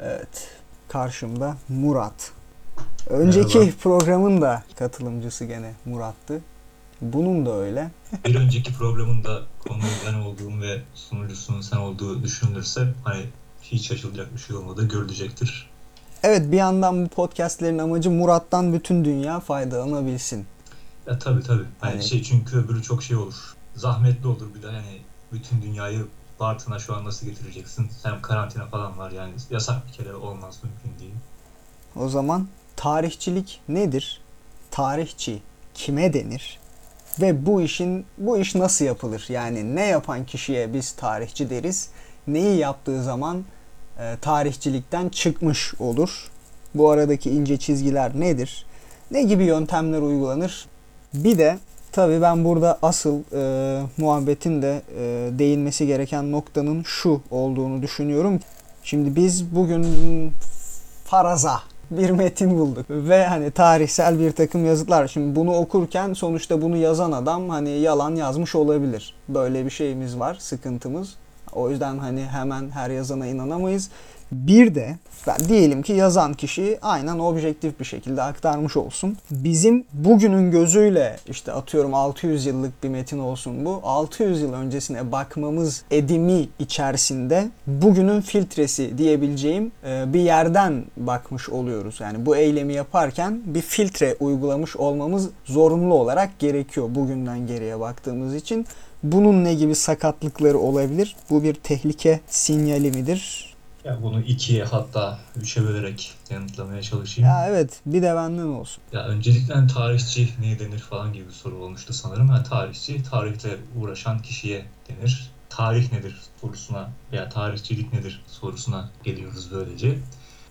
Evet. Karşımda Murat. Önceki Merhaba. programın da katılımcısı gene Murat'tı. Bunun da öyle. Bir önceki programın da konuğu ben olduğum ve sunucusunun sen olduğu düşünülürse hani hiç şaşılacak bir şey olmadığı görülecektir. Evet bir yandan bu podcastlerin amacı Murat'tan bütün dünya faydalanabilsin. Ya tabii tabii. Hani Hani- şey çünkü öbürü çok şey olur. Zahmetli olur bir de hani bütün dünyayı Bartın'a şu an nasıl getireceksin? Hem karantina falan var yani yasak bir kere olmaz mümkün değil. O zaman tarihçilik nedir? Tarihçi kime denir? Ve bu işin bu iş nasıl yapılır? Yani ne yapan kişiye biz tarihçi deriz? Neyi yaptığı zaman e, tarihçilikten çıkmış olur? Bu aradaki ince çizgiler nedir? Ne gibi yöntemler uygulanır? Bir de tabii ben burada asıl e, muhabbetin de e, değinmesi gereken noktanın şu olduğunu düşünüyorum. Şimdi biz bugün faraza bir metin bulduk ve hani tarihsel bir takım yazıtlar. Şimdi bunu okurken sonuçta bunu yazan adam hani yalan yazmış olabilir. Böyle bir şeyimiz var, sıkıntımız. O yüzden hani hemen her yazana inanamayız. Bir de ben diyelim ki yazan kişi aynen objektif bir şekilde aktarmış olsun. Bizim bugünün gözüyle işte atıyorum 600 yıllık bir metin olsun bu. 600 yıl öncesine bakmamız edimi içerisinde bugünün filtresi diyebileceğim e, bir yerden bakmış oluyoruz. Yani bu eylemi yaparken bir filtre uygulamış olmamız zorunlu olarak gerekiyor bugünden geriye baktığımız için. Bunun ne gibi sakatlıkları olabilir? Bu bir tehlike sinyali midir? Ya bunu ikiye hatta üçe bölerek yanıtlamaya çalışayım. Ya evet bir de benden olsun. Ya öncelikle hani tarihçi ne denir falan gibi bir soru olmuştu sanırım. Yani tarihçi tarihle uğraşan kişiye denir. Tarih nedir sorusuna veya tarihçilik nedir sorusuna geliyoruz böylece.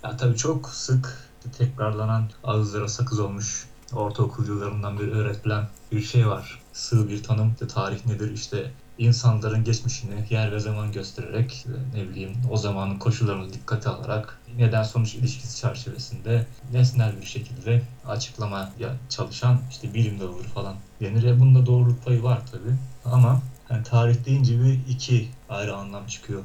Ya tabii çok sık tekrarlanan ağızlara sakız olmuş ortaokul yıllarından beri öğretilen bir şey var. Sığ bir tanım. İşte tarih nedir? İşte insanların geçmişini yer ve zaman göstererek e, ne bileyim o zamanın koşullarını dikkate alarak neden sonuç ilişkisi çerçevesinde nesnel bir şekilde açıklamaya çalışan işte bilim dalıdır falan denir. E bunda doğruluk payı var tabi ama yani tarih deyince bir iki ayrı anlam çıkıyor.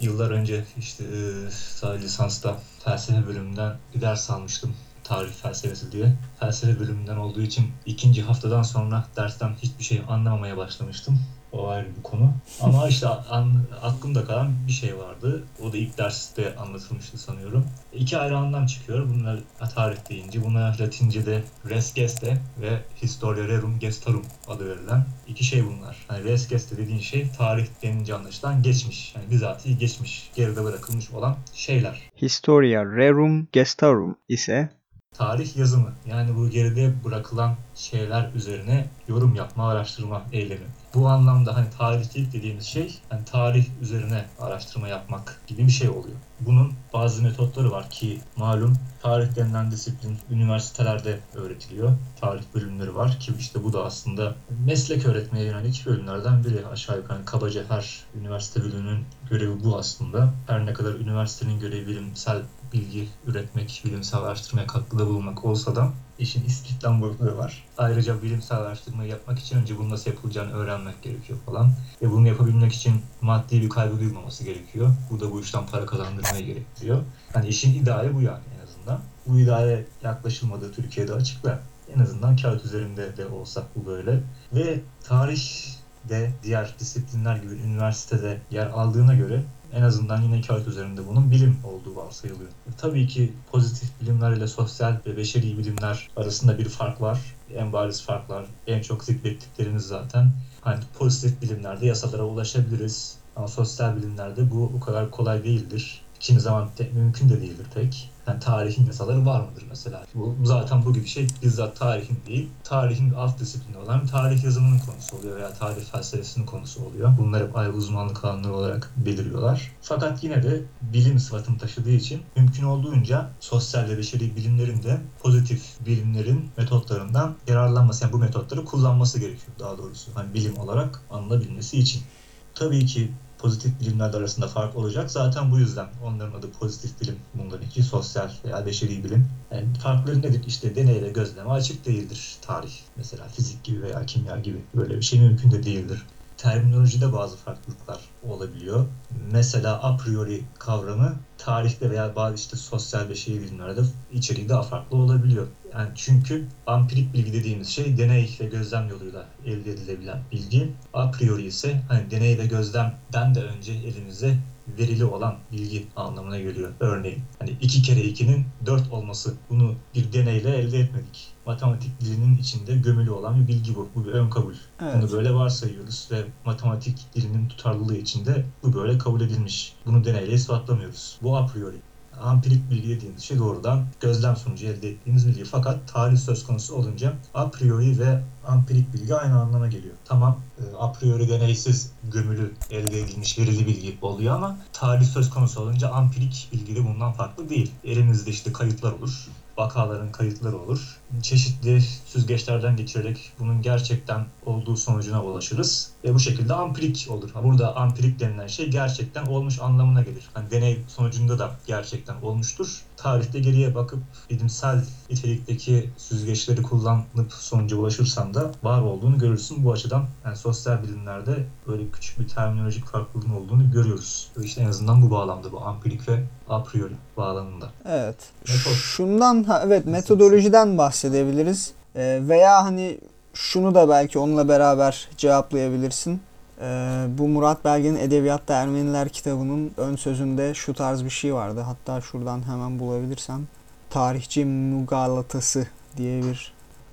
Yıllar önce işte e, lisansta felsefe bölümünden bir ders almıştım tarih felsefesi diye. Felsefe bölümünden olduğu için ikinci haftadan sonra dersten hiçbir şey anlamamaya başlamıştım. O ayrı bir konu. Ama işte an, aklımda kalan bir şey vardı. O da ilk derste anlatılmıştı sanıyorum. İki ayrı anlam çıkıyor. Bunlar tarih deyince. Buna Latince'de res geste ve Historia rerum gestarum adı verilen iki şey bunlar. Hani res geste dediğin şey tarih denince anlaşılan geçmiş. Yani bizatihi geçmiş, geride bırakılmış olan şeyler. Historia rerum gestarum ise Tarih yazımı. Yani bu geride bırakılan şeyler üzerine yorum yapma, araştırma eylemi. Bu anlamda hani tarihçilik dediğimiz şey hani tarih üzerine araştırma yapmak gibi bir şey oluyor. Bunun bazı metotları var ki malum tarih denilen disiplin üniversitelerde öğretiliyor. Tarih bölümleri var ki işte bu da aslında meslek öğretmeye yönelik bölümlerden biri. Aşağı yukarı hani kabaca her üniversite bölümünün görevi bu aslında. Her ne kadar üniversitenin görevi bilimsel bilgi üretmek, bilimsel araştırmaya katkıda bulunmak olsa da işin istihdam boyutları var. Ayrıca bilimsel araştırmayı yapmak için önce bunun nasıl yapılacağını öğrenmek gerekiyor falan. Ve bunu yapabilmek için maddi bir kaybı duymaması gerekiyor. Bu da bu işten para kazandırmayı gerektiriyor. Hani işin ideali bu yani en azından. Bu ideale yaklaşılmadığı Türkiye'de açıkla. En azından kağıt üzerinde de olsa bu böyle. Ve tarih de diğer disiplinler gibi üniversitede yer aldığına göre en azından yine kağıt üzerinde bunun bilim olduğu varsayılıyor. Tabii ki pozitif bilimler ile sosyal ve beşeri bilimler arasında bir fark var. En bariz farklar, en çok zikrettiklerimiz zaten. Hani pozitif bilimlerde yasalara ulaşabiliriz. Ama sosyal bilimlerde bu o kadar kolay değildir. Kimi zaman te- mümkün de değildir pek. Yani tarihin yasaları var mıdır mesela? Bu zaten bu gibi şey bizzat tarihin değil, tarihin alt disiplini olan tarih yazımının konusu oluyor veya tarih felsefesinin konusu oluyor. Bunlar hep ayrı uzmanlık alanları olarak belirliyorlar. Fakat yine de bilim sıfatını taşıdığı için mümkün olduğunca sosyal ve beşeri bilimlerin de pozitif bilimlerin metotlarından yararlanması, yani bu metotları kullanması gerekiyor daha doğrusu. Hani bilim olarak anılabilmesi için. Tabii ki pozitif bilimler arasında fark olacak. Zaten bu yüzden onların adı pozitif bilim, bunlarınki sosyal veya beşeri bilim. Yani farkları nedir? İşte deneyle gözleme açık değildir tarih. Mesela fizik gibi veya kimya gibi böyle bir şey mümkün de değildir. terminolojide bazı farklılıklar olabiliyor. Mesela a priori kavramı tarihte veya bazı işte sosyal ve şehir bilimlerde içeriği daha farklı olabiliyor. Yani çünkü ampirik bilgi dediğimiz şey deney ve gözlem yoluyla elde edilebilen bilgi. A priori ise hani deney ve gözlemden de önce elimize verili olan bilgi anlamına geliyor. Örneğin hani 2 kere 2'nin 4 olması bunu bir deneyle elde etmedik. Matematik dilinin içinde gömülü olan bir bilgi bu. Bu bir ön kabul. Evet. Bunu böyle varsayıyoruz ve matematik dilinin tutarlılığı içinde bu böyle kabul edilmiş. Bunu deneyle ispatlamıyoruz. Bu a priori. Ampirik bilgi dediğimiz şey doğrudan gözlem sonucu elde ettiğimiz bilgi. Fakat tarih söz konusu olunca a priori ve ampirik bilgi aynı anlama geliyor. Tamam e, a priori deneysiz gömülü elde edilmiş verili bilgi oluyor ama tarih söz konusu olunca ampirik bilgi de bundan farklı değil. Elimizde işte kayıtlar olur vakaların kayıtları olur. Çeşitli süzgeçlerden geçirerek bunun gerçekten olduğu sonucuna ulaşırız. Ve bu şekilde ampirik olur. Burada ampirik denilen şey gerçekten olmuş anlamına gelir. Hani deney sonucunda da gerçekten olmuştur. Tarihte geriye bakıp bilimsel nitelikteki süzgeçleri kullanıp sonuca ulaşırsan da var olduğunu görürsün. Bu açıdan yani sosyal bilimlerde böyle küçük bir terminolojik farklılığın olduğunu görüyoruz. İşte en azından bu bağlamda bu ampirik ve a priori bağlamında. Evet. Metod. Şundan evet metodolojiden bahsedebiliriz. Ee, veya hani şunu da belki onunla beraber cevaplayabilirsin. Ee, bu Murat Belge'nin Edebiyatta Ermeniler kitabının ön sözünde şu tarz bir şey vardı. Hatta şuradan hemen bulabilirsem. Tarihçi Mugalatası diye bir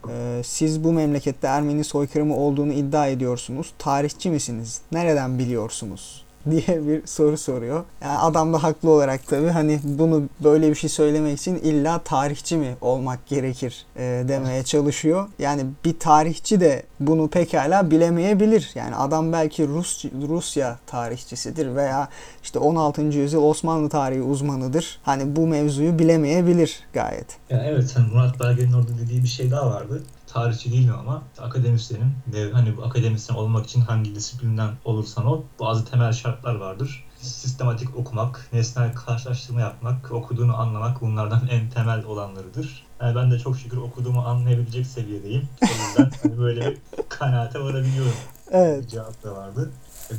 e, siz bu memlekette Ermeni soykırımı olduğunu iddia ediyorsunuz. Tarihçi misiniz? Nereden biliyorsunuz? diye bir soru soruyor. Yani adam da haklı olarak tabii hani bunu böyle bir şey söylemek için illa tarihçi mi olmak gerekir e, demeye çalışıyor. Yani bir tarihçi de bunu pekala bilemeyebilir. Yani adam belki Rus Rusya tarihçisidir veya işte 16. yüzyıl Osmanlı tarihi uzmanıdır. Hani bu mevzuyu bilemeyebilir gayet. Ya evet hani Murat Belge'nin orada dediği bir şey daha vardı. Tarihçi değilim ama akademisyenim ve hani bu akademisyen olmak için hangi disiplinden olursan ol bazı temel şartlar vardır. Sistematik okumak, nesnel karşılaştırma yapmak, okuduğunu anlamak bunlardan en temel olanlarıdır. Yani ben de çok şükür okuduğumu anlayabilecek seviyedeyim. O yüzden hani böyle kanaate varabiliyorum. Evet. Bir cevap da vardı.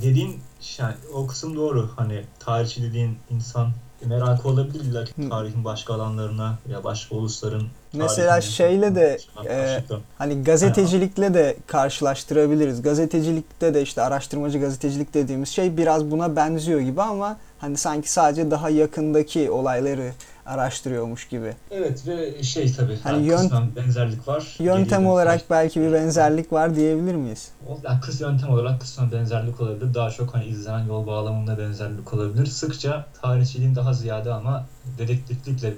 Dediğin yani o kısım doğru. Hani tarihçi dediğin insan merakı olabilir illa ki tarihin başka alanlarına ya başka ulusların Mesela şeyle de, yaklaşıkla. Hani gazetecilikle de karşılaştırabiliriz. Gazetecilikte de işte araştırmacı gazetecilik dediğimiz şey biraz buna benziyor gibi ama hani sanki sadece daha yakındaki olayları araştırıyormuş gibi. Evet ve şey tabii Hani yön- benzerlik var. Yöntem olarak belki bir benzerlik var diyebilir miyiz? O- yani kıs yöntem olarak kısmen benzerlik olabilir. Daha çok hani izlenen yol bağlamında benzerlik olabilir. Sıkça tarihçiliğin daha ziyade ama dedektiflikle e,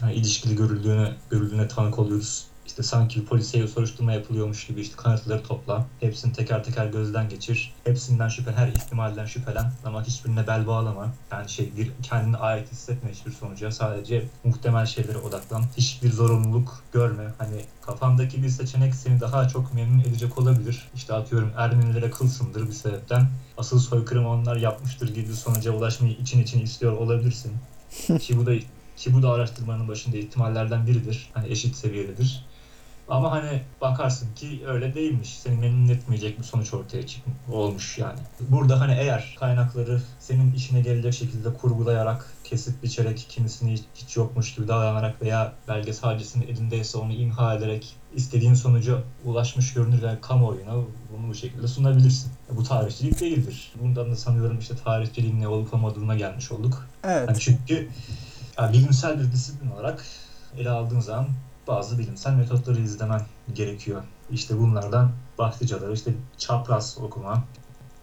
hani ilişkili görüldüğüne, görüldüğüne tanık oluyoruz. İşte sanki bir polisiye soruşturma yapılıyormuş gibi işte kanıtları topla. Hepsini teker teker gözden geçir. Hepsinden şüphe, her ihtimalden şüphelen ama hiçbirine bel bağlama. Yani şey bir kendine ait hissetme hiçbir sonuca. Sadece muhtemel şeylere odaklan. Hiçbir zorunluluk görme. Hani kafandaki bir seçenek seni daha çok memnun edecek olabilir. İşte atıyorum Ermenilere kılsındır bir sebepten. Asıl soykırımı onlar yapmıştır gibi bir sonuca ulaşmayı için için istiyor olabilirsin. ki bu da ki bu da araştırmanın başında ihtimallerden biridir. Hani eşit seviyededir. Ama hani bakarsın ki öyle değilmiş. Seni memnun etmeyecek bir sonuç ortaya çıkmış olmuş yani. Burada hani eğer kaynakları senin işine gelecek şekilde kurgulayarak, kesip biçerek, kimisini hiç, yokmuş gibi davranarak veya belge sadece senin elindeyse onu imha ederek istediğin sonuca ulaşmış görünür ve kamuoyuna bunu bu şekilde sunabilirsin. Bu tarihçilik değildir. Bundan da sanıyorum işte tarihçiliğin ne olup olmadığına gelmiş olduk. Evet. Yani çünkü yani bilimsel bir disiplin olarak ele aldığın zaman bazı bilimsel metotları izlemen gerekiyor. İşte bunlardan başlıcaları işte çapraz okuma.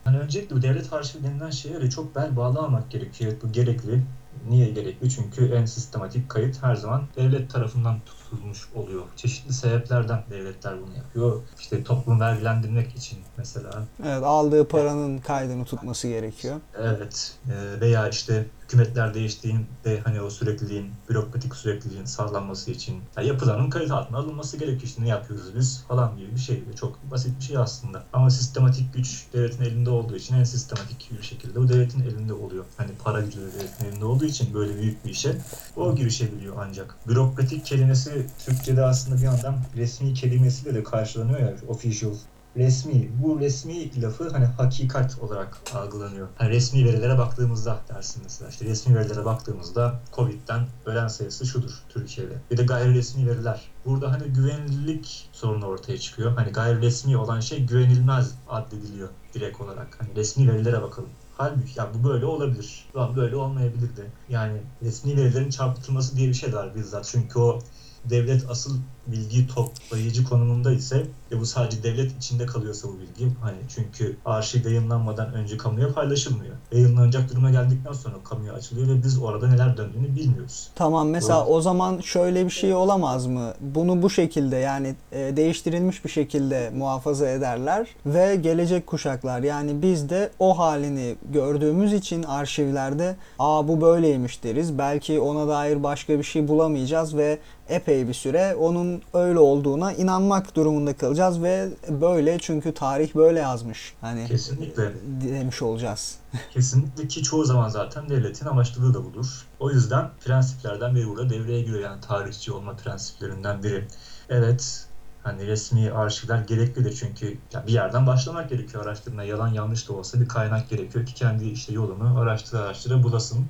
Hani öncelikle bu devlet arşivi denilen şeye çok bel bağlamamak gerekiyor. Bu gerekli. Niye gerekli? Çünkü en sistematik kayıt her zaman devlet tarafından tutulmuş oluyor. Çeşitli sebeplerden devletler bunu yapıyor. İşte toplum vergilendirmek için mesela Evet, aldığı paranın kaydını tutması gerekiyor. Evet e, veya işte hükümetler değiştiğinde hani o sürekliliğin, bürokratik sürekliliğin sağlanması için ya yapılanın kayıt altına alınması gerekiyor. İşte ne yapıyoruz biz falan gibi bir şey. Çok basit bir şey aslında. Ama sistematik güç devletin elinde olduğu için en sistematik bir şekilde bu devletin elinde oluyor. Hani para gücü de devletin elinde olduğu için böyle büyük bir işe o girişebiliyor ancak. Bürokratik kelimesi Türkçe'de aslında bir yandan resmi kelimesiyle de karşılanıyor ya official resmi. Bu resmi lafı hani hakikat olarak algılanıyor. Hani resmi verilere baktığımızda dersin mesela işte resmi verilere baktığımızda Covid'den ölen sayısı şudur Türkiye'de. Bir de gayri resmi veriler. Burada hani güvenilirlik sorunu ortaya çıkıyor. Hani gayri resmi olan şey güvenilmez addediliyor direkt olarak. Hani resmi verilere bakalım. Halbuki ya bu böyle olabilir. Ulan böyle olmayabilir de. Yani resmi verilerin çarpıtılması diye bir şey var bizzat. Çünkü o devlet asıl bilgi toplayıcı konumunda ise ve bu sadece devlet içinde kalıyorsa bu bilgi hani çünkü arşiv yayınlanmadan önce kamuya paylaşılmıyor. Yayınlanacak duruma geldikten sonra kamuya açılıyor ve biz orada neler döndüğünü bilmiyoruz. Tamam mesela Doğru. o zaman şöyle bir şey olamaz mı? Bunu bu şekilde yani e, değiştirilmiş bir şekilde muhafaza ederler ve gelecek kuşaklar yani biz de o halini gördüğümüz için arşivlerde aa bu böyleymiş deriz. Belki ona dair başka bir şey bulamayacağız ve epey bir süre onun öyle olduğuna inanmak durumunda kalacağız ve böyle çünkü tarih böyle yazmış. Hani Kesinlikle. demiş olacağız. Kesinlikle ki çoğu zaman zaten devletin amaçladığı da budur. O yüzden prensiplerden biri burada devreye giriyor yani tarihçi olma prensiplerinden biri. Evet hani resmi arşivler gereklidir çünkü ya bir yerden başlamak gerekiyor araştırmaya. Yalan yanlış da olsa bir kaynak gerekiyor ki kendi işte yolunu araştıra araştıra bulasın.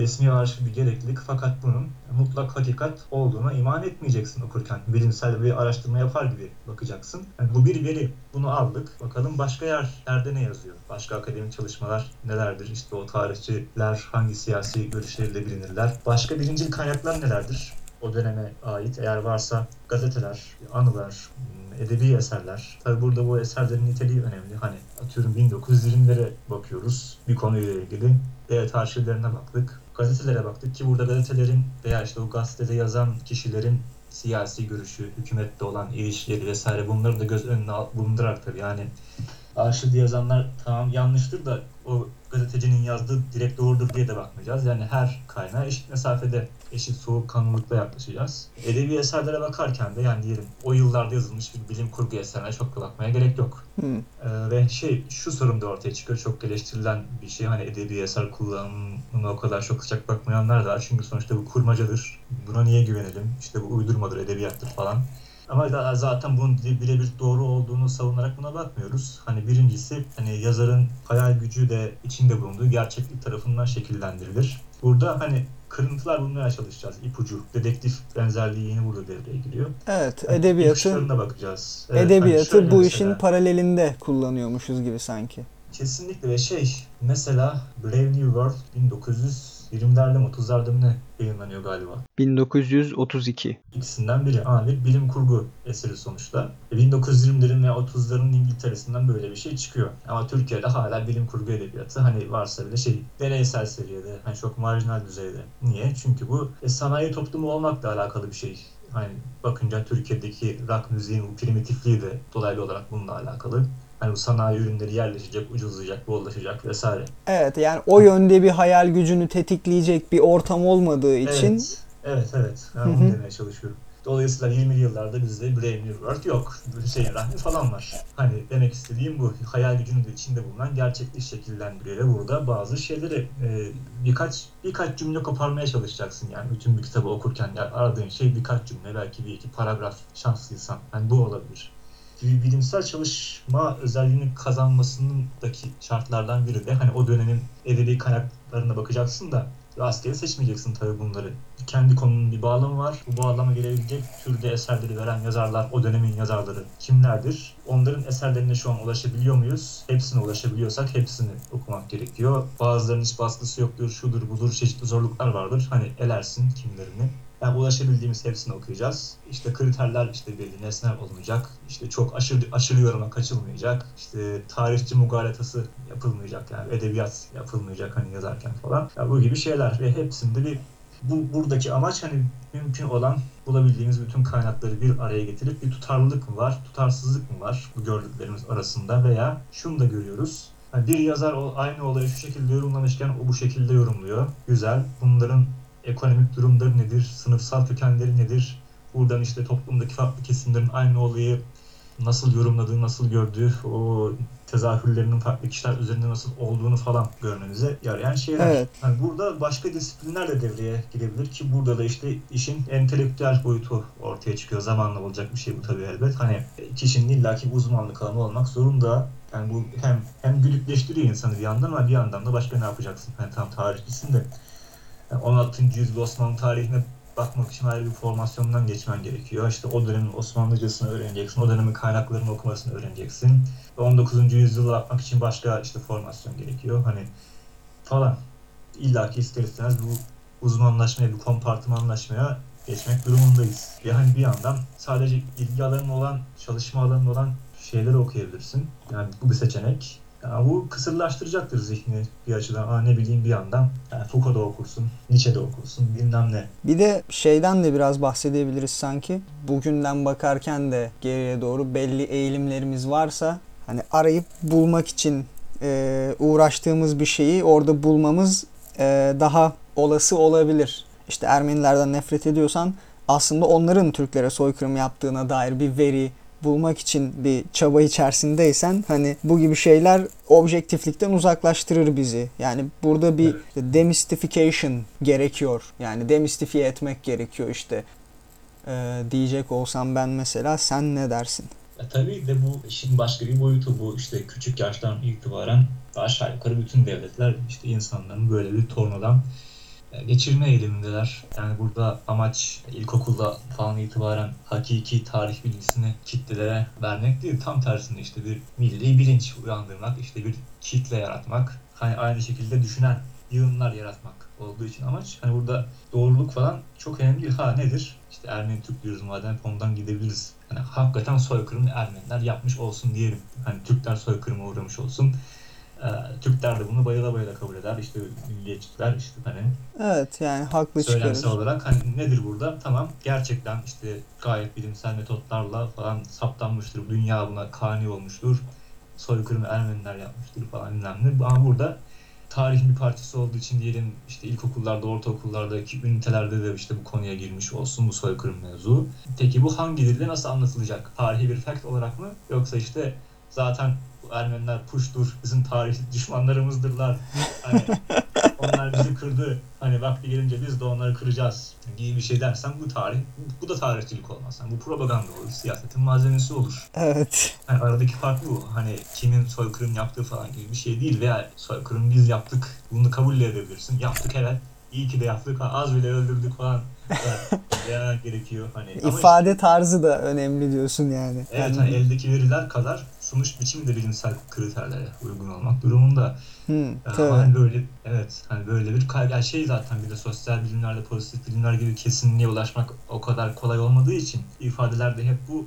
Resmi arşiv bir gereklilik fakat bunun mutlak hakikat olduğuna iman etmeyeceksin okurken. Bilimsel bir araştırma yapar gibi bakacaksın. Yani bu bir veri. Bunu aldık. Bakalım başka yerlerde ne yazıyor? Başka akademik çalışmalar nelerdir? İşte o tarihçiler hangi siyasi görüşleriyle bilinirler? Başka birincil kaynaklar nelerdir? O döneme ait eğer varsa gazeteler, anılar, edebi eserler. Tabi burada bu eserlerin niteliği önemli. Hani atıyorum 1920'lere bakıyoruz bir konuyla ilgili. Devlet arşivlerine baktık. Gazetelere baktık ki burada gazetelerin veya işte o gazetede yazan kişilerin siyasi görüşü, hükümette olan ilişkileri vesaire bunları da göz önüne bulundurarak tabii. Yani arşivde yazanlar tamam yanlıştır da o gazetecinin yazdığı direkt doğrudur diye de bakmayacağız. Yani her kaynağa eşit mesafede, eşit soğukkanlılıkla yaklaşacağız. Edebi eserlere bakarken de yani diyelim o yıllarda yazılmış bir bilim kurgu eserine çok da bakmaya gerek yok. Hmm. Ee, ve şey şu sorun da ortaya çıkıyor. Çok eleştirilen bir şey. Hani edebi eser kullanımına o kadar çok sıcak bakmayanlar da var. Çünkü sonuçta bu kurmacadır. Buna niye güvenelim? İşte bu uydurmadır, edebiyattır falan. Ama da zaten bunun birebir doğru olduğunu savunarak buna bakmıyoruz. Hani birincisi hani yazarın hayal gücü de içinde bulunduğu gerçeklik tarafından şekillendirilir. Burada hani kırıntılar bulmaya çalışacağız. İpucu, dedektif benzerliği yeni burada devreye giriyor. Evet, Hani edebiyatı bakacağız. Evet, hani edebiyatı şöyle bu mesela- işin paralelinde kullanıyormuşuz gibi sanki. Kesinlikle ve şey mesela Brave New World 1920'lerde mi 30'larda mı ne yayınlanıyor galiba. 1932. İkisinden biri ama bir bilim kurgu eseri sonuçta. E, 1920'lerin ve 30'ların İngiltere'sinden böyle bir şey çıkıyor. Ama Türkiye'de hala bilim kurgu edebiyatı hani varsa bile şey deneysel seviyede, hani çok marjinal düzeyde. Niye? Çünkü bu e, sanayi toplumu olmakla alakalı bir şey. Hani bakınca Türkiye'deki rock müziğin primitifliği de dolaylı olarak bununla alakalı. Hani bu sanayi ürünleri yerleşecek, ucuzlayacak, bollaşacak vesaire. Evet yani o yönde bir hayal gücünü tetikleyecek bir ortam olmadığı için Evet, evet, evet. Ben onu demeye çalışıyorum. Dolayısıyla 20'li yıllarda bizde Brave New World yok. Hüseyin Rahmi falan var. Hani demek istediğim bu. Hayal gücünün de içinde bulunan gerçeklik şekillendiriyor ve burada bazı şeyleri e, birkaç birkaç cümle koparmaya çalışacaksın yani bütün bir kitabı okurken ya aradığın şey birkaç cümle belki bir iki paragraf şanslıysan. Hani bu olabilir. Bir bilimsel çalışma özelliğini kazanmasındaki şartlardan biri de hani o dönemin edebi kaynaklarına bakacaksın da rastgele seçmeyeceksin tabii bunları. Kendi konunun bir bağlamı var. Bu bağlama gelebilecek türde eserleri veren yazarlar, o dönemin yazarları kimlerdir? Onların eserlerine şu an ulaşabiliyor muyuz? Hepsine ulaşabiliyorsak hepsini okumak gerekiyor. Bazılarının hiç baskısı yoktur, şudur budur, çeşitli zorluklar vardır. Hani elersin kimlerini. Yani ulaşabildiğimiz hepsini okuyacağız. İşte kriterler işte belli nesnel olmayacak. İşte çok aşırı, aşırı yoruma kaçılmayacak. İşte tarihçi mugalatası yapılmayacak yani edebiyat yapılmayacak hani yazarken falan. Ya bu gibi şeyler ve hepsinde bir bu buradaki amaç hani mümkün olan bulabildiğimiz bütün kaynakları bir araya getirip bir tutarlılık mı var, tutarsızlık mı var bu gördüklerimiz arasında veya şunu da görüyoruz. Yani bir yazar aynı olayı şu şekilde yorumlamışken o bu şekilde yorumluyor. Güzel. Bunların ekonomik durumları nedir, sınıfsal kökenleri nedir? Buradan işte toplumdaki farklı kesimlerin aynı olayı nasıl yorumladığı, nasıl gördüğü, o tezahürlerinin farklı kişiler üzerinde nasıl olduğunu falan görmenize yarayan şeyler. Evet. Yani burada başka disiplinler de devreye girebilir ki burada da işte işin entelektüel boyutu ortaya çıkıyor. Zamanla olacak bir şey bu tabii elbet. Hani kişinin illaki bir uzmanlık alanı olmak zorunda. Yani bu hem hem güdükleştiriyor insanı bir yandan ama bir yandan da başka ne yapacaksın? Hani tam tarihçisin de. Yani 16. yüzyıl Osmanlı tarihine bakmak için ayrı bir formasyondan geçmen gerekiyor. İşte o dönemin Osmanlıcasını öğreneceksin, o dönemin kaynaklarını okumasını öğreneceksin. Ve 19. yüzyıla bakmak için başka işte formasyon gerekiyor. Hani falan. İlla ki ister istemez bu uzmanlaşmaya, bir kompartımanlaşmaya geçmek durumundayız. Ve hani bir yandan sadece ilgi alanın olan, çalışma alanın olan şeyleri okuyabilirsin. Yani bu bir seçenek. Yani bu kısırlaştıracaktır zihni bir açıdan. Aa ne bileyim bir yandan. Yani Foucault'da okursun, Nietzsche'de okursun, bilmem ne. Bir de şeyden de biraz bahsedebiliriz sanki. Bugünden bakarken de geriye doğru belli eğilimlerimiz varsa hani arayıp bulmak için e, uğraştığımız bir şeyi orada bulmamız e, daha olası olabilir. İşte Ermenilerden nefret ediyorsan aslında onların Türklere soykırım yaptığına dair bir veri bulmak için bir çaba içerisindeysen hani bu gibi şeyler objektiflikten uzaklaştırır bizi. Yani burada bir demystification gerekiyor. Yani demistifiye etmek gerekiyor işte. Ee, diyecek olsam ben mesela sen ne dersin? E tabii de bu işin başka bir boyutu bu işte küçük yaştan itibaren aşağı yukarı bütün devletler işte insanların böyle bir tornadan geçirme eğilimindeler. Yani burada amaç ilkokulda falan itibaren hakiki tarih bilgisini kitlelere vermek değil. Tam tersinde işte bir milli bilinç uyandırmak, işte bir kitle yaratmak. Hani aynı şekilde düşünen yığınlar yaratmak olduğu için amaç. Hani burada doğruluk falan çok önemli değil. Ha nedir? İşte Ermeni Türk diyoruz madem ondan gidebiliriz. Hani hakikaten soykırım Ermeniler yapmış olsun diyelim. Hani Türkler soykırıma uğramış olsun. Ee, Türkler de bunu bayıla bayıla kabul eder. İşte milliyetçiler işte hani Evet yani haklı çıkarır. söylemsel olarak hani nedir burada? Tamam gerçekten işte gayet bilimsel metotlarla falan saptanmıştır. Dünya buna kani olmuştur. Soykırımı Ermeniler yapmıştır falan ne. Ama burada tarihin bir parçası olduğu için diyelim işte ilkokullarda, ortaokullardaki ünitelerde de işte bu konuya girmiş olsun bu soykırım mevzu. Peki bu hangi dilde nasıl anlatılacak? Tarihi bir fact olarak mı? Yoksa işte zaten bu Ermeniler puştur, bizim tarih düşmanlarımızdırlar. Hani onlar bizi kırdı. Hani vakti gelince biz de onları kıracağız gibi bir şey dersen bu tarih, bu da tarihçilik olmaz. Yani bu propaganda olur, siyasetin malzemesi olur. Evet. Yani aradaki fark bu. Hani kimin soykırım yaptığı falan gibi bir şey değil veya soykırım biz yaptık. Bunu kabul edebilirsin. Yaptık evet. İyi ki de yaptık. Az bile öldürdük falan. Gerekiyor. Hani İfade tarzı da önemli diyorsun yani. Evet, Yani- hani eldeki veriler kadar sunuş biçimi de bilimsel kriterlere uygun olmak durumunda. Yani tabii. hani böyle evet hani böyle bir yani şey zaten bir de sosyal bilimlerde pozitif bilimler gibi kesinliğe ulaşmak o kadar kolay olmadığı için ifadelerde hep bu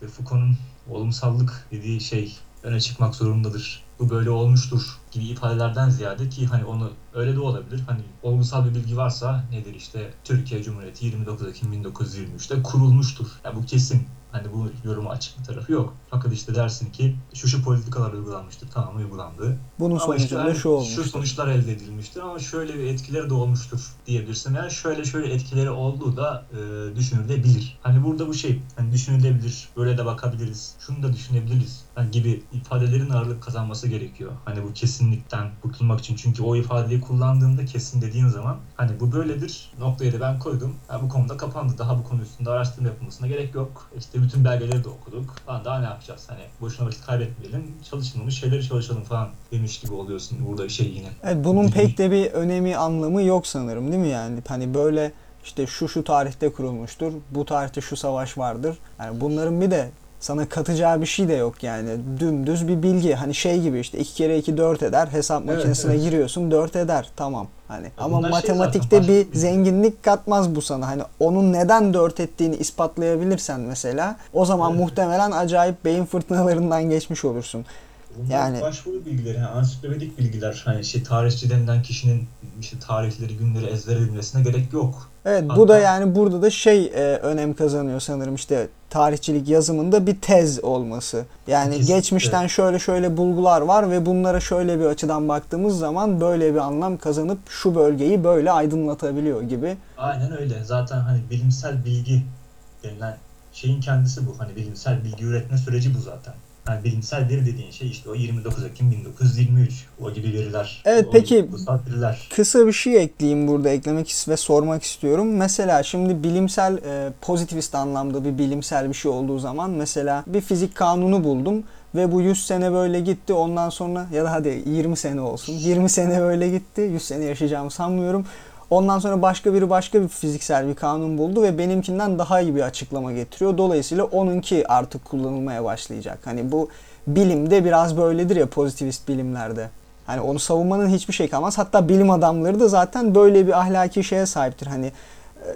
Foucault'un olumsallık dediği şey öne çıkmak zorundadır. Bu böyle olmuştur gibi ifadelerden ziyade ki hani onu öyle de olabilir. Hani olgusal bir bilgi varsa nedir işte Türkiye Cumhuriyeti 29 Ekim 1923'te kurulmuştur. Ya bu kesin. Hani bu yoruma açık bir tarafı yok. Fakat işte dersin ki şu şu politikalar uygulanmıştır. Tamam uygulandı. Bunun Ama işte sonucunda şu olmuş. Şu sonuçlar elde edilmiştir ama şöyle bir etkileri de olmuştur diyebilirsin. Yani şöyle şöyle etkileri olduğu da e, düşünülebilir. Hani burada bu şey hani düşünülebilir, böyle de bakabiliriz, şunu da düşünebiliriz hani gibi ifadelerin ağırlık kazanması gerekiyor. Hani bu kesinlikten kurtulmak için. Çünkü o ifadeyi kullandığında kesin dediğin zaman hani bu böyledir noktayı da ben koydum. Ya bu konuda kapandı. Daha bu konu üstünde araştırma yapılmasına gerek yok. İşte bütün belgeleri de okuduk. Falan daha ne yapacağız? Hani boşuna vakit kaybetmeyelim. Çalışılmamış şeyleri çalışalım falan demiş gibi oluyorsun. Burada şey yine. Evet, bunun pek de bir önemi anlamı yok sanırım değil mi yani? Hani böyle işte şu şu tarihte kurulmuştur, bu tarihte şu savaş vardır. Yani bunların bir de sana katacağı bir şey de yok yani. Dümdüz bir bilgi. Hani şey gibi işte 2 kere 2 4 eder. Hesap Evet, makinesine evet. giriyorsun 4 eder. Tamam. Hani ama bunlar şey matematikte zaten, bir- zenginlik katmaz bu sana. Hani onun neden 4 ettiğini ispatlayabilirsen mesela o zaman Evet. muhtemelen acayip beyin fırtınalarından geçmiş olursun. Bunlar Yani- başvuru bilgileri, yani ansiklopedik bilgiler. Hani şey tarihçi denilen kişinin işte tarihleri, günleri ezbere bilmesine gerek yok. Evet bu Hatta- da yani burada da şey e, önem kazanıyor sanırım işte tarihçilik yazımında bir tez olması. Yani Kesinlikle. geçmişten şöyle şöyle bulgular var ve bunlara şöyle bir açıdan baktığımız zaman böyle bir anlam kazanıp şu bölgeyi böyle aydınlatabiliyor gibi. Aynen öyle. Zaten hani bilimsel bilgi denilen şeyin kendisi bu. Hani bilimsel bilgi üretme süreci bu zaten. Yani bilimsel veri dediğin şey işte o 29 Ekim 1923. O gibi veriler. Evet, o peki- veriler. Kısa bir şey ekleyeyim burada eklemek ve sormak istiyorum. Mesela şimdi bilimsel e, pozitivist anlamda bir bilimsel bir şey olduğu zaman mesela bir fizik kanunu buldum ve bu 100 sene böyle gitti ondan sonra ya da hadi 20 sene olsun 20 sene böyle gitti 100 sene yaşayacağımı sanmıyorum. Ondan sonra başka biri başka bir fiziksel bir kanun buldu ve benimkinden daha iyi bir açıklama getiriyor. Dolayısıyla onunki artık kullanılmaya başlayacak. Hani bu bilimde biraz böyledir ya pozitivist bilimlerde. Hani onu savunmanın hiçbir şey kalmaz. Hatta bilim adamları da zaten böyle bir ahlaki şeye sahiptir. Hani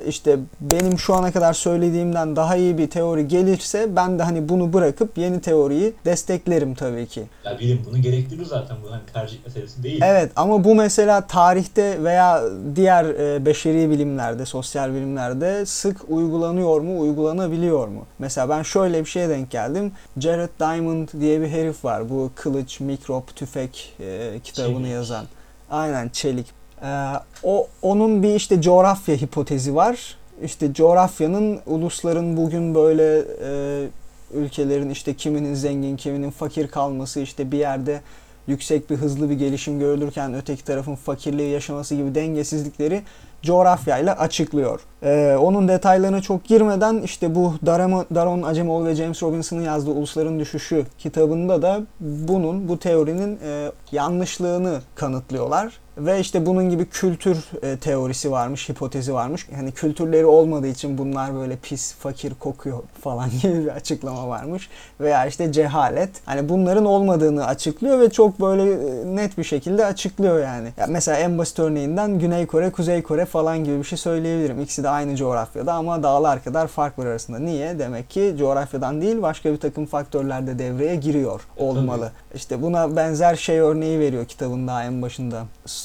işte benim şu ana kadar söylediğimden daha iyi bir teori gelirse ben de hani bunu bırakıp yeni teoriyi desteklerim tabii ki. Ya bilim bunu gerektirir zaten bu hani tercih meselesi değil. Evet ama bu mesela tarihte veya diğer e, beşeri bilimlerde, sosyal bilimlerde sık uygulanıyor mu, uygulanabiliyor mu? Mesela ben şöyle bir şeye denk geldim. Jared Diamond diye bir herif var. Bu kılıç, mikrop, tüfek e, kitabını Çelik. yazan. Aynen çelik. Ee, o onun bir işte coğrafya hipotezi var. İşte coğrafyanın ulusların bugün böyle e, ülkelerin işte kiminin zengin, kiminin fakir kalması işte bir yerde yüksek bir hızlı bir gelişim görülürken öteki tarafın fakirliği yaşaması gibi dengesizlikleri coğrafyayla açıklıyor. Ee, onun detaylarına çok girmeden işte bu Daron, Daron Acemoğlu ve James Robinson'ın yazdığı Ulusların Düşüşü kitabında da bunun, bu teorinin e, yanlışlığını kanıtlıyorlar. Ve işte bunun gibi kültür e, teorisi varmış, hipotezi varmış. Hani kültürleri olmadığı için bunlar böyle pis, fakir kokuyor falan gibi bir açıklama varmış. Veya işte cehalet. Hani bunların olmadığını açıklıyor ve çok böyle e, net bir şekilde açıklıyor yani. Ya mesela en basit örneğinden Güney Kore, Kuzey Kore falan gibi bir şey söyleyebilirim. İkisi de aynı coğrafyada ama dağlar kadar fark var arasında. Niye? Demek ki coğrafyadan değil başka bir takım faktörler de devreye giriyor olmalı. İşte buna benzer şey örneği veriyor kitabın daha en başında.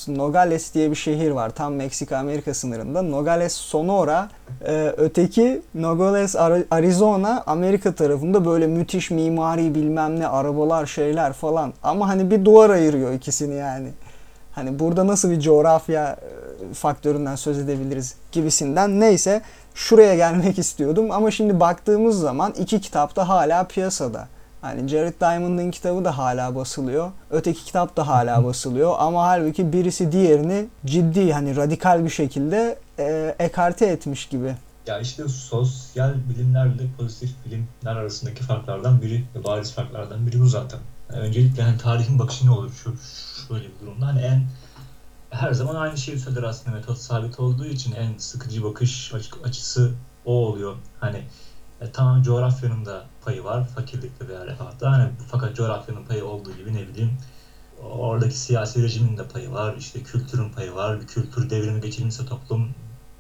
Nogales diye bir şehir var tam Meksika-Amerika sınırında. Nogales Sonora, e, öteki Nogales Ar- Arizona Amerika tarafında böyle müthiş mimari bilmem ne arabalar şeyler falan. Ama hani bir duvar ayırıyor ikisini yani. Hani burada nasıl bir coğrafya e, faktöründen söz edebiliriz gibisinden. Neyse şuraya gelmek istiyordum ama şimdi baktığımız zaman iki kitap da hala piyasada. Hani Jared Diamond'ın kitabı da hala basılıyor. Öteki kitap da hala basılıyor ama halbuki birisi diğerini ciddi hani radikal bir şekilde e, ekarte etmiş gibi. Ya işte sosyal bilimlerle pozitif bilimler arasındaki farklardan biri, ve bariz farklardan biri bu zaten. Yani öncelikle hani tarihin bakışı ne olur şu şöyle bir durumda hani en her zaman aynı şeyi söyler aslında metot sabit olduğu için en sıkıcı bakış açı- açısı o oluyor. Hani e, tamam coğrafyanın da payı var fakirlikte veya refahatta hani fakat coğrafyanın payı olduğu gibi ne bileyim oradaki siyasi rejimin de payı var işte kültürün payı var bir kültür devrimi geçirmişse toplum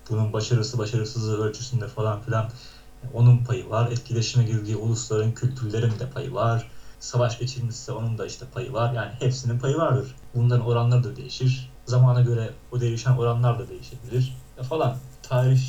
bunun başarısı başarısızlığı ölçüsünde falan filan e, onun payı var. Etkileşime girdiği ulusların kültürlerin de payı var. Savaş geçirmişse onun da işte payı var. Yani hepsinin payı vardır. Bunların oranları da değişir. Zamana göre o değişen oranlar da değişebilir falan. Tarih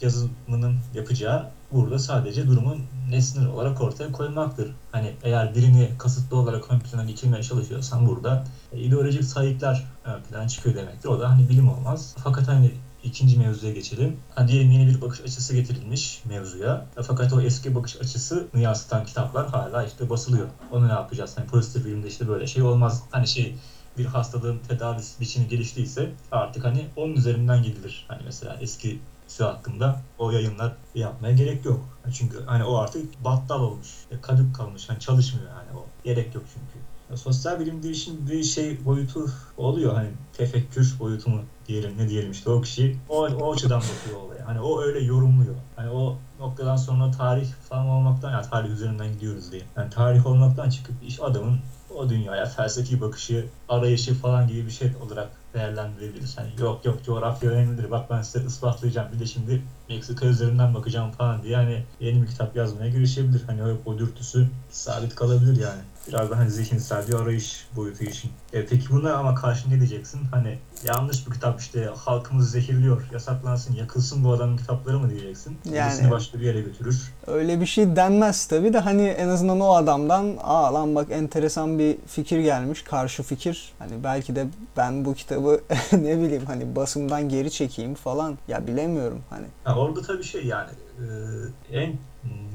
yazımının yapacağı burada sadece durumun nesnel olarak ortaya koymaktır. Hani eğer birini kasıtlı olarak ön plana geçirmeye çalışıyorsan burada e, ideolojik sayıklar ön plana çıkıyor demektir. O da hani bilim olmaz. Fakat hani ikinci mevzuya geçelim. Hani yeni bir bakış açısı getirilmiş mevzuya. E, Fakat o eski bakış açısını yansıtan kitaplar hala işte basılıyor. Onu ne yapacağız? Hani pozitif bilimde işte böyle şey olmaz. Hani şey bir hastalığın tedavi biçimi geliştiyse artık hani onun üzerinden gidilir. Hani mesela eski hakkında o yayınlar yapmaya gerek yok. Çünkü hani o artık battal olmuş, kadük kalmış, hani çalışmıyor hani o. Gerek yok çünkü. Ya sosyal bilimde işin bir şey boyutu oluyor hani tefekkür boyutu mu diyelim ne diyelim işte o kişi o, o açıdan bakıyor olaya. Hani o öyle yorumluyor. Hani o noktadan sonra tarih falan olmaktan ya tarih üzerinden gidiyoruz diye. Yani tarih olmaktan çıkıp iş adamın o dünyaya felsefi bakışı, arayışı falan gibi bir şey olarak değerlendirebiliriz. Hani yok yok coğrafya önemlidir bak ben size ispatlayacağım bir de şimdi Meksika üzerinden bakacağım falan diye hani yeni bir kitap yazmaya girişebilir. Hani o, o dürtüsü sabit kalabilir yani. Biraz da hani zihinsel bir arayış boyutu için. E, peki buna ama karşı ne diyeceksin? Hani yanlış bir kitap işte halkımızı zehirliyor, yasaklansın, yakılsın bu adamın kitapları mı diyeceksin? Yani- Birisini başka bir yere götürür. Öyle bir şey denmez tabi de hani en azından o adamdan aa lan bak enteresan bir fikir gelmiş karşı fikir. Hani belki de ben bu kitabı ne bileyim hani basımdan geri çekeyim falan ya bilemiyorum hani. Ha, orada tabii şey yani e, en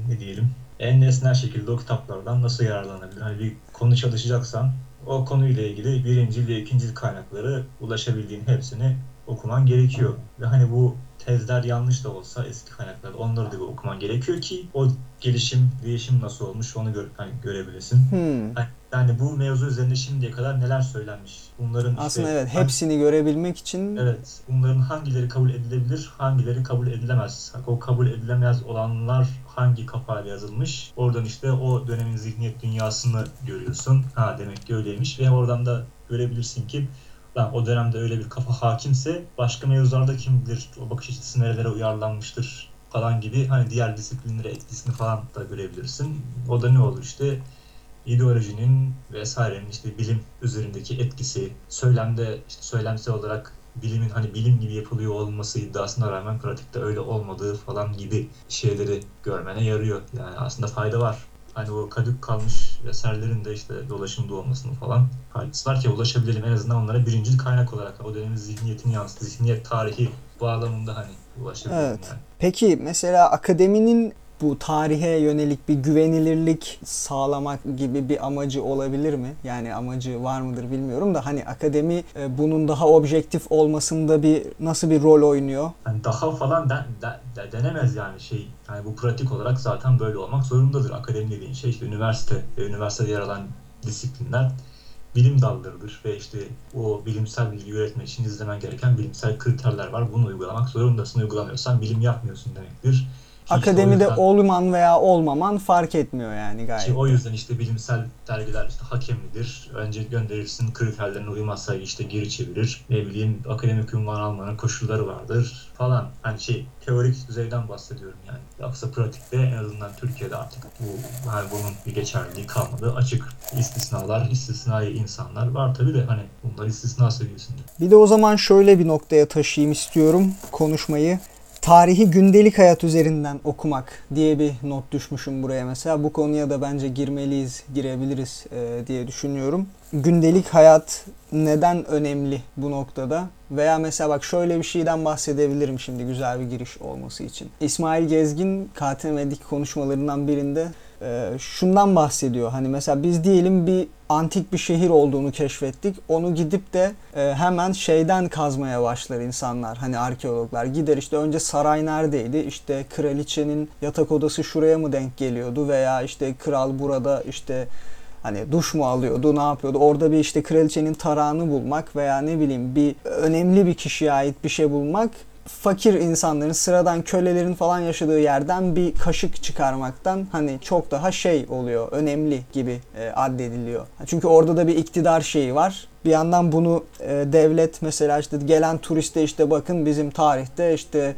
ne diyelim en nesnel şekilde o kitaplardan nasıl yararlanabilir? Hani bir konu çalışacaksan o konuyla ilgili birinci ve ikinci kaynakları ulaşabildiğin hepsini okuman gerekiyor. Ve hani bu tezler yanlış da olsa eski kaynaklarda onları da bir okuman gerekiyor ki o gelişim, değişim nasıl olmuş onu gör, hani görebilesin. Hmm. Yani- Yani bu mevzu üzerinde şimdiye kadar neler söylenmiş? Bunların işte Aslında evet hangi- hepsini görebilmek için Evet. Bunların hangileri kabul edilebilir, hangileri kabul edilemez. O kabul edilemez olanlar hangi kafayla yazılmış? Oradan işte o dönemin zihniyet dünyasını görüyorsun. Ha demek ki öyleymiş ve oradan da görebilirsin ki lan o dönemde öyle bir kafa hakimse başka mevzularda kim bilir o bakış açısı nerelere uyarlanmıştır falan gibi hani diğer disiplinlere etkisini falan da görebilirsin. O da ne olur işte ideolojinin vesairenin işte bilim üzerindeki etkisi, söylemde işte söylemsel olarak bilimin hani bilim gibi yapılıyor olması iddiasına rağmen pratikte öyle olmadığı falan gibi şeyleri görmene yarıyor. Yani aslında fayda var. Hani o kadük kalmış eserlerin de işte dolaşımda olmasının falan faydası var ki ulaşabilelim en azından onlara birinci kaynak olarak o dönemin zihniyetini yansıtı, zihniyet tarihi bağlamında hani ulaşabilelim Evet. yani. Peki mesela akademinin bu tarihe yönelik bir güvenilirlik sağlamak gibi bir amacı olabilir mi? Yani amacı var mıdır bilmiyorum da hani akademi e, bunun daha objektif olmasında bir nasıl bir rol oynuyor? Yani daha falan den- de- de- denemez yani şey. Yani bu pratik olarak zaten böyle olmak zorundadır. Akademi dediğin şey işte üniversite ve üniversitede yer alan disiplinler bilim dallarıdır ve işte o bilimsel bilgi üretmek için izlemen gereken bilimsel kriterler var. Bunu uygulamak zorundasın. Uygulamıyorsan bilim yapmıyorsun demektir. Ki Akademide yüzden- olman veya olmaman fark etmiyor yani ki gayet. o yüzden işte bilimsel dergiler işte hakemlidir. Önce gönderirsin kriterlerine uymazsa işte geri çevirir. Ne bileyim akademik ünvan almanın koşulları vardır falan. Hani şey teorik düzeyden bahsediyorum yani. Yoksa pratikte en azından Türkiye'de artık bu hani bunun bir geçerliliği kalmadı. Açık istisnalar, istisnai insanlar var tabii de hani bunlar istisna seviyesinde. Bir de o zaman şöyle bir noktaya taşıyayım istiyorum konuşmayı. Tarihi gündelik hayat üzerinden okumak diye bir not düşmüşüm buraya mesela. Bu konuya da bence girmeliyiz, girebiliriz e, diye düşünüyorum. Gündelik hayat neden önemli bu noktada? Veya mesela bak şöyle bir şeyden bahsedebilirim şimdi güzel bir giriş olması için. İsmail Gezgin KTM'deki konuşmalarından birinde e, şundan bahsediyor. Hani mesela biz diyelim bir antik bir şehir olduğunu keşfettik. Onu gidip de e, hemen şeyden kazmaya başlar insanlar. Hani arkeologlar gider işte önce saray neredeydi? İşte kraliçenin yatak odası şuraya mı denk geliyordu veya işte kral burada işte hani duş mu alıyordu ne yapıyordu orada bir işte kraliçenin tarağını bulmak veya ne bileyim bir önemli bir kişiye ait bir şey bulmak fakir insanların sıradan kölelerin falan yaşadığı yerden bir kaşık çıkarmaktan hani çok daha şey oluyor önemli gibi e, addediliyor. Çünkü orada da bir iktidar şeyi var. Bir yandan bunu e, devlet mesela işte gelen turiste işte bakın bizim tarihte işte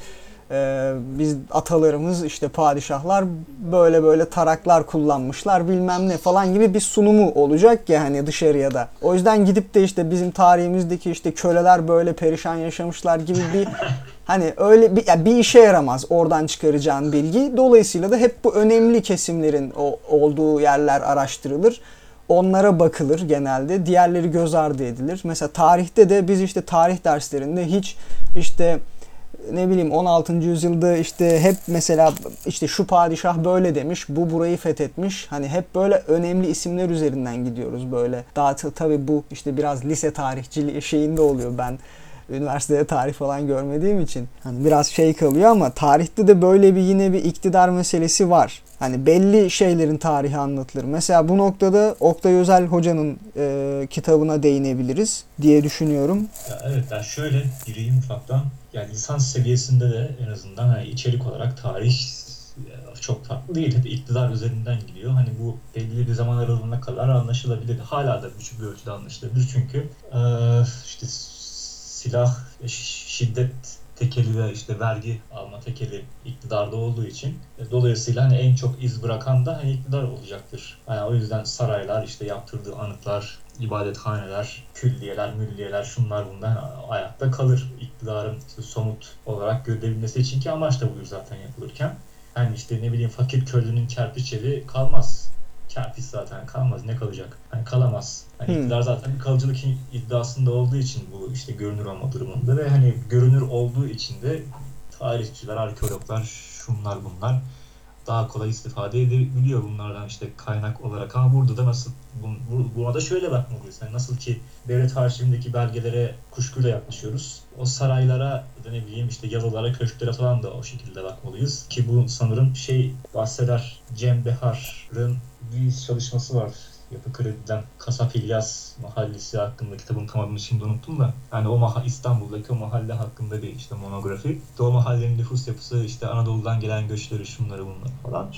ee, biz atalarımız işte padişahlar böyle böyle taraklar kullanmışlar bilmem ne falan gibi bir sunumu olacak ya hani dışarıya da. O yüzden gidip de işte bizim tarihimizdeki işte köleler böyle perişan yaşamışlar gibi bir hani öyle bir, ya bir işe yaramaz oradan çıkaracağın bilgi. Dolayısıyla da hep bu önemli kesimlerin o, olduğu yerler araştırılır. Onlara bakılır genelde. Diğerleri göz ardı edilir. Mesela tarihte de biz işte tarih derslerinde hiç işte ne bileyim 16. yüzyılda işte hep mesela işte şu padişah böyle demiş, bu burayı fethetmiş. Hani hep böyle önemli isimler üzerinden gidiyoruz böyle. Daha tabii bu işte biraz lise tarihçiliği şeyinde oluyor ben üniversitede tarih falan görmediğim için. Hani biraz şey kalıyor ama tarihte de böyle bir yine bir iktidar meselesi var. Hani belli şeylerin tarihi anlatılır. Mesela bu noktada Oktay Özel Hoca'nın e, kitabına değinebiliriz diye düşünüyorum. Ya evet ben şöyle gireyim ufaktan. Yani lisans seviyesinde de en azından hani içerik olarak tarih e, çok farklı değil. Hep iktidar üzerinden gidiyor. Hani bu belli bir zaman aralığına kadar anlaşılabilir. Hala da küçük bir ölçüde anlaşılabilir. Çünkü e, işte silah, şiddet tekeli ve işte vergi alma tekeli iktidarda olduğu için e, dolayısıyla hani en çok iz bırakan da hani iktidar olacaktır. Yani o yüzden saraylar işte yaptırdığı anıtlar, ibadethaneler, külliyeler, mülliyeler şunlar bunlar hani ayakta kalır. İktidarın işte somut olarak görülebilmesi için ki amaç da budur zaten yapılırken. Yani işte ne bileyim fakir köylünün kerpiç evi kalmaz. Kerpiç zaten kalmaz. Ne kalacak? Hani kalamaz. Hani Hmm. iktidar zaten bir kalıcılık iddiasında olduğu için bu işte görünür olma durumunda ve hani görünür olduğu için de tarihçiler, arkeologlar, şunlar bunlar daha kolay istifade edebiliyor bunlardan işte kaynak olarak ama burada da nasıl bu- bu- buna da şöyle bakmalıyız. Yani nasıl ki devlet arşivindeki belgelere kuşkuyla yaklaşıyoruz. O saraylara da ne bileyim işte yalılara, köşklere falan da o şekilde bakmalıyız. Ki bu sanırım şey bahseder Cem Behar'ın bir çalışması var. Yapı Kredi'den Kasap İlyas Mahallesi hakkında kitabın tam adını şimdi unuttum da. Yani o maha İstanbul'daki o mahalle hakkında bir işte monografi. İşte o mahallenin nüfus yapısı, işte Anadolu'dan gelen göçleri, şunları bunları falan.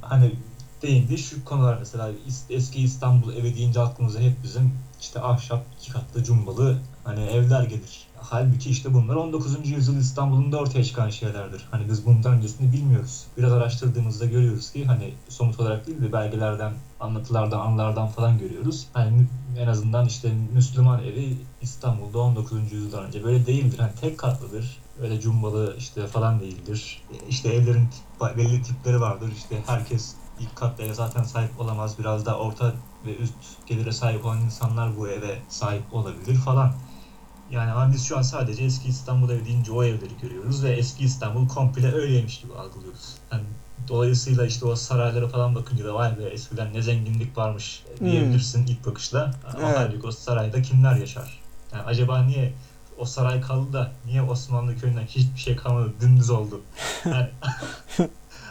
Hani değindi şu konular mesela eski İstanbul evi deyince aklımıza hep bizim işte ahşap iki katlı cumbalı hani evler gelir. Halbuki işte bunlar 19. yüzyıl İstanbul'unda ortaya çıkan şeylerdir. Hani biz bundan öncesini bilmiyoruz. Biraz araştırdığımızda görüyoruz ki hani somut olarak değil de belgelerden, anlatılardan, anılardan falan görüyoruz. Hani en azından işte Müslüman evi İstanbul'da 19. yüzyıldan önce böyle değildir. Hani tek katlıdır. Öyle cumbalı işte falan değildir. İşte evlerin tip- belli tipleri vardır. İşte herkes ilk eve zaten sahip olamaz. Biraz da orta ve üst gelire sahip olan insanlar bu eve sahip olabilir falan. Yani ama biz şu an sadece eski İstanbul evi deyince o evleri görüyoruz ve eski İstanbul komple öyleymiş gibi algılıyoruz. Yani dolayısıyla işte o saraylara falan bakınca da vay be eskiden ne zenginlik varmış diyebilirsin ilk bakışla. Ama Evet. halbuki o sarayda kimler yaşar? Yani acaba niye o saray kaldı da niye Osmanlı köyünden hiçbir şey kalmadı dümdüz oldu? Yani,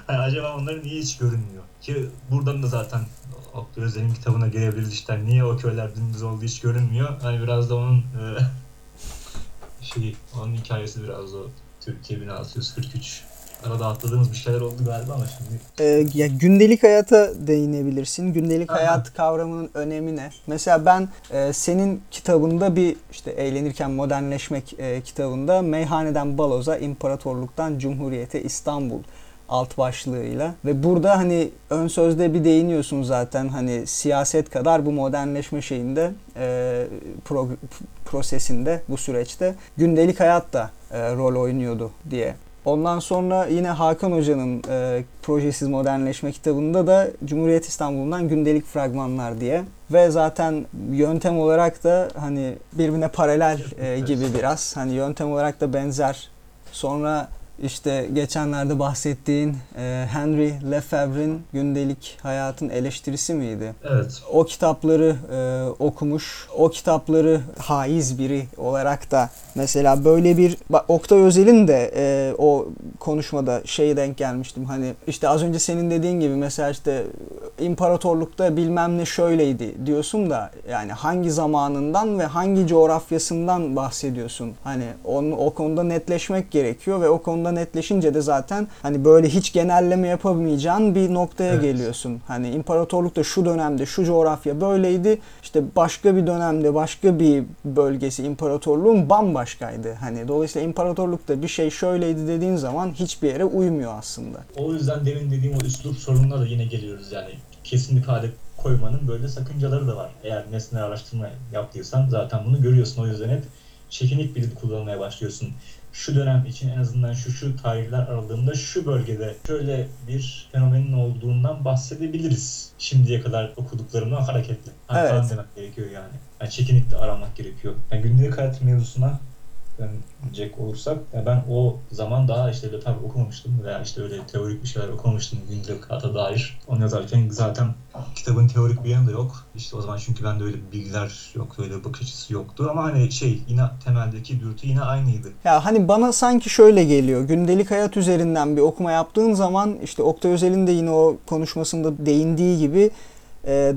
yani acaba onların niye hiç görünmüyor? Ki buradan da zaten Oktay Özel'in kitabına gelebiliriz işte niye o köyler dümdüz oldu hiç görünmüyor. Hani biraz da onun e, şey onun hikayesi biraz o Türkiye 1643. Arada atladığımız bir şeyler oldu galiba ama şimdi Ee, ya gündelik hayata değinebilirsin. Gündelik Aha. hayat kavramının önemi ne? Mesela ben e, senin kitabında bir işte eğlenirken modernleşmek e, kitabında meyhaneden baloza, imparatorluktan cumhuriyete İstanbul alt başlığıyla. Ve burada hani ön sözde bir değiniyorsun zaten hani siyaset kadar bu modernleşme şeyinde e, pro- prosesinde bu süreçte gündelik hayat da e, rol oynuyordu diye. Ondan sonra yine Hakan Hoca'nın e, Projesiz Modernleşme kitabında da Cumhuriyet İstanbul'dan gündelik fragmanlar diye. Ve zaten yöntem olarak da hani birbirine paralel e, gibi biraz. Hani yöntem olarak da benzer. Sonra işte geçenlerde bahsettiğin e, Henry Lefebvre'in gündelik hayatın eleştirisi miydi? evet. O kitapları e, okumuş, o kitapları haiz biri olarak da mesela böyle bir bak Oktay Özel'in de e, o konuşmada şeye denk gelmiştim. Hani işte az önce senin dediğin gibi mesela işte imparatorlukta bilmem ne şöyleydi diyorsun da yani hangi zamanından ve hangi coğrafyasından bahsediyorsun? Hani onu o konuda netleşmek gerekiyor ve o konuda netleşince de zaten hani böyle hiç genelleme yapamayacağın bir noktaya Evet. geliyorsun. Hani imparatorlukta şu dönemde şu coğrafya böyleydi. İşte başka bir dönemde başka bir bölgesi imparatorluğun bambaşkaydı. Hani dolayısıyla imparatorlukta bir şey şöyleydi dediğin zaman hiçbir yere uymuyor aslında. O yüzden demin dediğim o üslup sorununa da yine geliyoruz yani. Kesin ifade koymanın böyle sakıncaları da var. Eğer nesne araştırma yaptıysan zaten bunu görüyorsun. O yüzden hep çekinik bir dil kullanmaya başlıyorsun. Şu dönem için en azından şu şu tarihler aralığında şu bölgede şöyle bir fenomenin olduğundan bahsedebiliriz. Şimdiye kadar okuduklarımdan hareketle. Hani Evet. demek gerekiyor yani. yani çekinikle aramak gerekiyor. Yani gündelik hayat mevzusuna dönecek olursak ya ben o zaman daha işte tabii okumamıştım veya işte öyle teorik bir şeyler okumamıştım gündelik hayata dair. Onu yazarken zaten kitabın teorik bir yanı da yok. İşte o zaman çünkü bende öyle bilgiler yok, öyle bakış açısı yoktu ama hani şey yine temeldeki dürtü yine aynıydı. Ya hani bana sanki şöyle geliyor. Gündelik hayat üzerinden bir okuma yaptığın zaman işte Oktay Özel'in de yine o konuşmasında değindiği gibi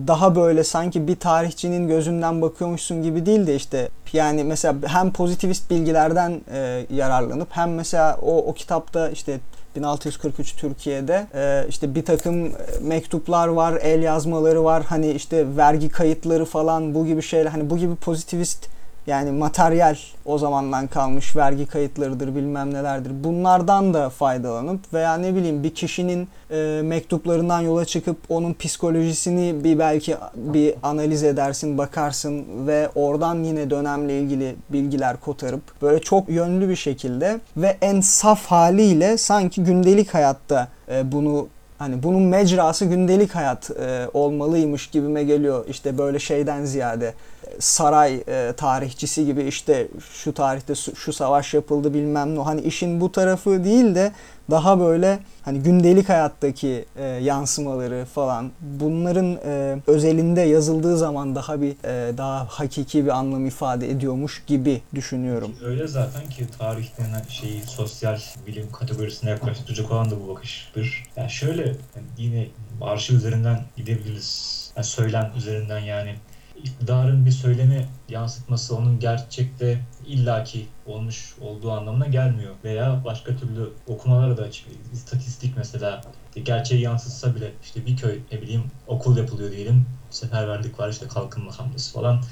daha böyle sanki bir tarihçinin gözünden bakıyormuşsun gibi değil de işte yani mesela hem pozitivist bilgilerden e, yararlanıp hem mesela o, o kitapta işte 1643 Türkiye'de e, işte bir takım mektuplar var, el yazmaları var. Hani işte vergi kayıtları falan bu gibi şeyler hani bu gibi pozitivist yani materyal o zamandan kalmış vergi kayıtlarıdır bilmem nelerdir. Bunlardan da faydalanıp veya ne bileyim bir kişinin e, mektuplarından yola çıkıp onun psikolojisini bir belki bir analiz edersin, bakarsın ve oradan yine dönemle ilgili bilgiler kotarıp böyle çok yönlü bir şekilde ve en saf haliyle sanki gündelik hayatta e, bunu Hani bunun mecrası gündelik hayat e, olmalıymış gibime geliyor. İşte böyle şeyden ziyade e, saray e, tarihçisi gibi işte şu tarihte su- şu savaş yapıldı bilmem ne. Hani işin bu tarafı değil de daha böyle hani gündelik hayattaki e, yansımaları falan bunların e, özelinde yazıldığı zaman daha bir e, daha hakiki bir anlam ifade ediyormuş gibi düşünüyorum. Öyle zaten ki tarih denen şeyi sosyal bilim kategorisine yaklaştıracak olan da bu bakıştır. Yani şöyle yani yine arşiv üzerinden gidebiliriz. Yani söylem üzerinden yani iktidarın bir söylemi yansıtması onun gerçekte illaki olmuş olduğu anlamına gelmiyor. Veya başka türlü okumalara da açık. İstatistik mesela gerçeği yansıtsa bile işte bir köy ne bileyim okul yapılıyor diyelim. Seferberlik var işte kalkınma hamlesi falan.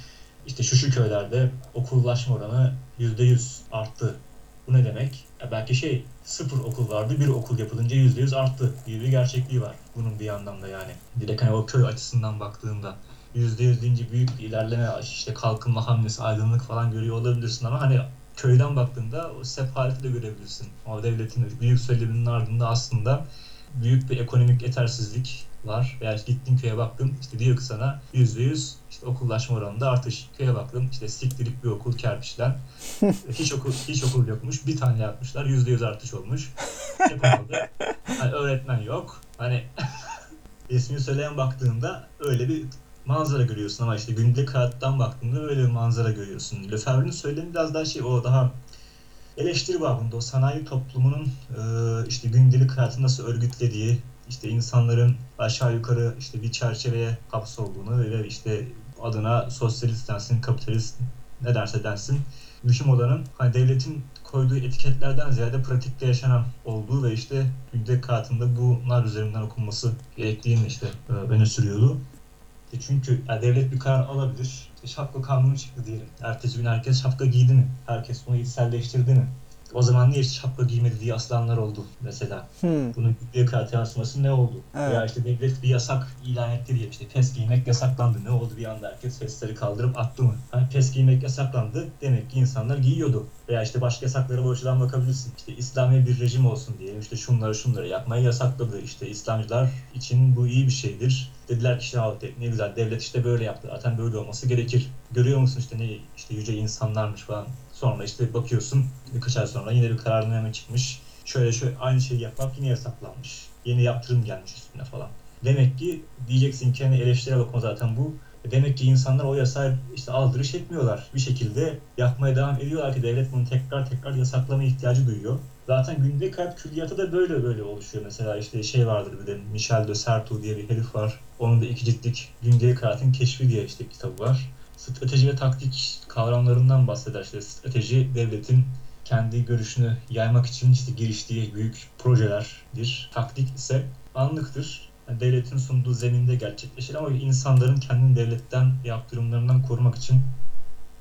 İşte şu şu köylerde okullaşma oranı %100 arttı. Bu ne demek? Ya belki şey sıfır okul vardı bir okul yapılınca %100 arttı diye bir gerçekliği var. Bunun bir anlamda yani. Direkt hani o köy açısından baktığında %100 deyince büyük bir ilerleme işte kalkınma hamlesi aydınlık falan görüyor olabilirsin ama hani köyden baktığında o sefaleti de görebilirsin. O devletin büyük söyleminin ardında aslında büyük bir ekonomik yetersizlik var. Veya gittin köye baktın işte diyor ki sana %100 işte okullaşma oranında artış. Köye baktım işte siktirip bir okul kerpiçten. hiç okul hiç okul yokmuş. Bir tane yapmışlar. %100 artış olmuş. Yapamadı. Hani öğretmen yok. Hani resmi söyleyen baktığında öyle bir manzara görüyorsun ama işte gündelik hayattan baktığında öyle bir manzara görüyorsun. Lefebvre'nin söylemi biraz daha şey o daha eleştiri babında o sanayi toplumunun e, işte gündelik hayatı nasıl örgütlediği işte insanların aşağı yukarı işte bir çerçeveye hapsolduğunu ve işte adına sosyalist densin, kapitalist ne derse densin mühim olanın hani devletin koyduğu etiketlerden ziyade pratikte yaşanan olduğu ve işte gündelik hayatında bunlar üzerinden okunması gerektiğini işte e, öne sürüyordu. E çünkü yani devlet bir karar alabilir. İşte şapka kanunu çıktı diyelim. Ertesi gün herkes şapka giydi mi? Herkes bunu içselleştirdi mi? O zaman niye şapka giymedi diye aslanlar oldu mesela. Hmm. Bunun gündelik hayat yansıması ne oldu? Evet. Veya işte devlet bir yasak ilan etti diye işte pes giymek yasaklandı. Ne oldu bir anda herkes fesleri kaldırıp attı mı? Hani pes giymek yasaklandı. Demek ki insanlar giyiyordu. Veya işte başka yasaklara bu açıdan bakabilirsin. İşte İslami bir rejim olsun diye işte şunları şunları yapmayı yasakladı. İşte İslamcılar için bu iyi bir şeydir. Dediler ki işte "Aa, de- ne güzel devlet işte böyle yaptı. Zaten böyle olması gerekir. Görüyor musun işte ne işte yüce insanlarmış falan. Sonra işte bakıyorsun birkaç ay sonra yine bir kararname çıkmış. Şöyle şöyle aynı şeyi yapmak yine yasaklanmış. Yeni yaptırım gelmiş üstüne falan. Demek ki diyeceksin ki hani eleştirel okuma zaten bu. E Demek ki insanlar o yasağı işte aldırış etmiyorlar. Bir şekilde yapmaya devam ediyorlar ki devlet bunu tekrar tekrar yasaklama ihtiyacı duyuyor. Zaten gündelik hayat külliyatı da böyle böyle oluşuyor. Mesela işte şey vardır bir de Michel de Certeau diye bir herif var. Onun da iki ciltlik gündelik hayatın keşfi diye işte kitabı var. Strateji ve taktik kavramlarından bahseder. İşte strateji devletin kendi görüşünü yaymak için işte giriştiği büyük projelerdir. Taktik ise anlıktır. Yani devletin sunduğu zeminde gerçekleşir ama insanların kendini devletten yaptırımlarından korumak için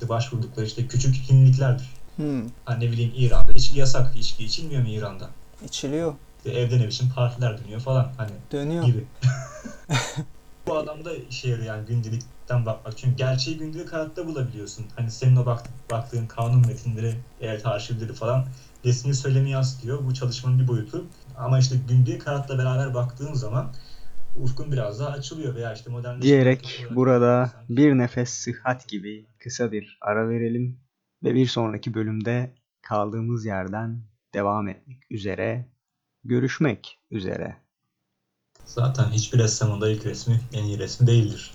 başvurdukları işte küçük yeniliklerdir. Hmm. Hani ne bileyim İran'da içki yasak. İçki içilmiyor mu İran'da? İçiliyor. İşte evde ne biçim partiler dönüyor falan hani Dönüyor. gibi. Bu adamda işe yarıyor yani gündelikten bakmak. Çünkü gerçeği gündelik hayatta bulabiliyorsun. Hani senin o bak, baktığın kanun metinleri, evet arşivleri falan resmi söylemi yansıtıyor. Bu çalışmanın bir boyutu. Ama işte gündelik hayatla beraber baktığın zaman ufkun biraz daha açılıyor veya işte modern Diyerek burada bir nefes sıhhat gibi kısa bir ara verelim ve bir sonraki bölümde kaldığımız yerden devam etmek üzere görüşmek üzere. Zaten hiçbir ressamın da ilk resmi en iyi resmi değildir.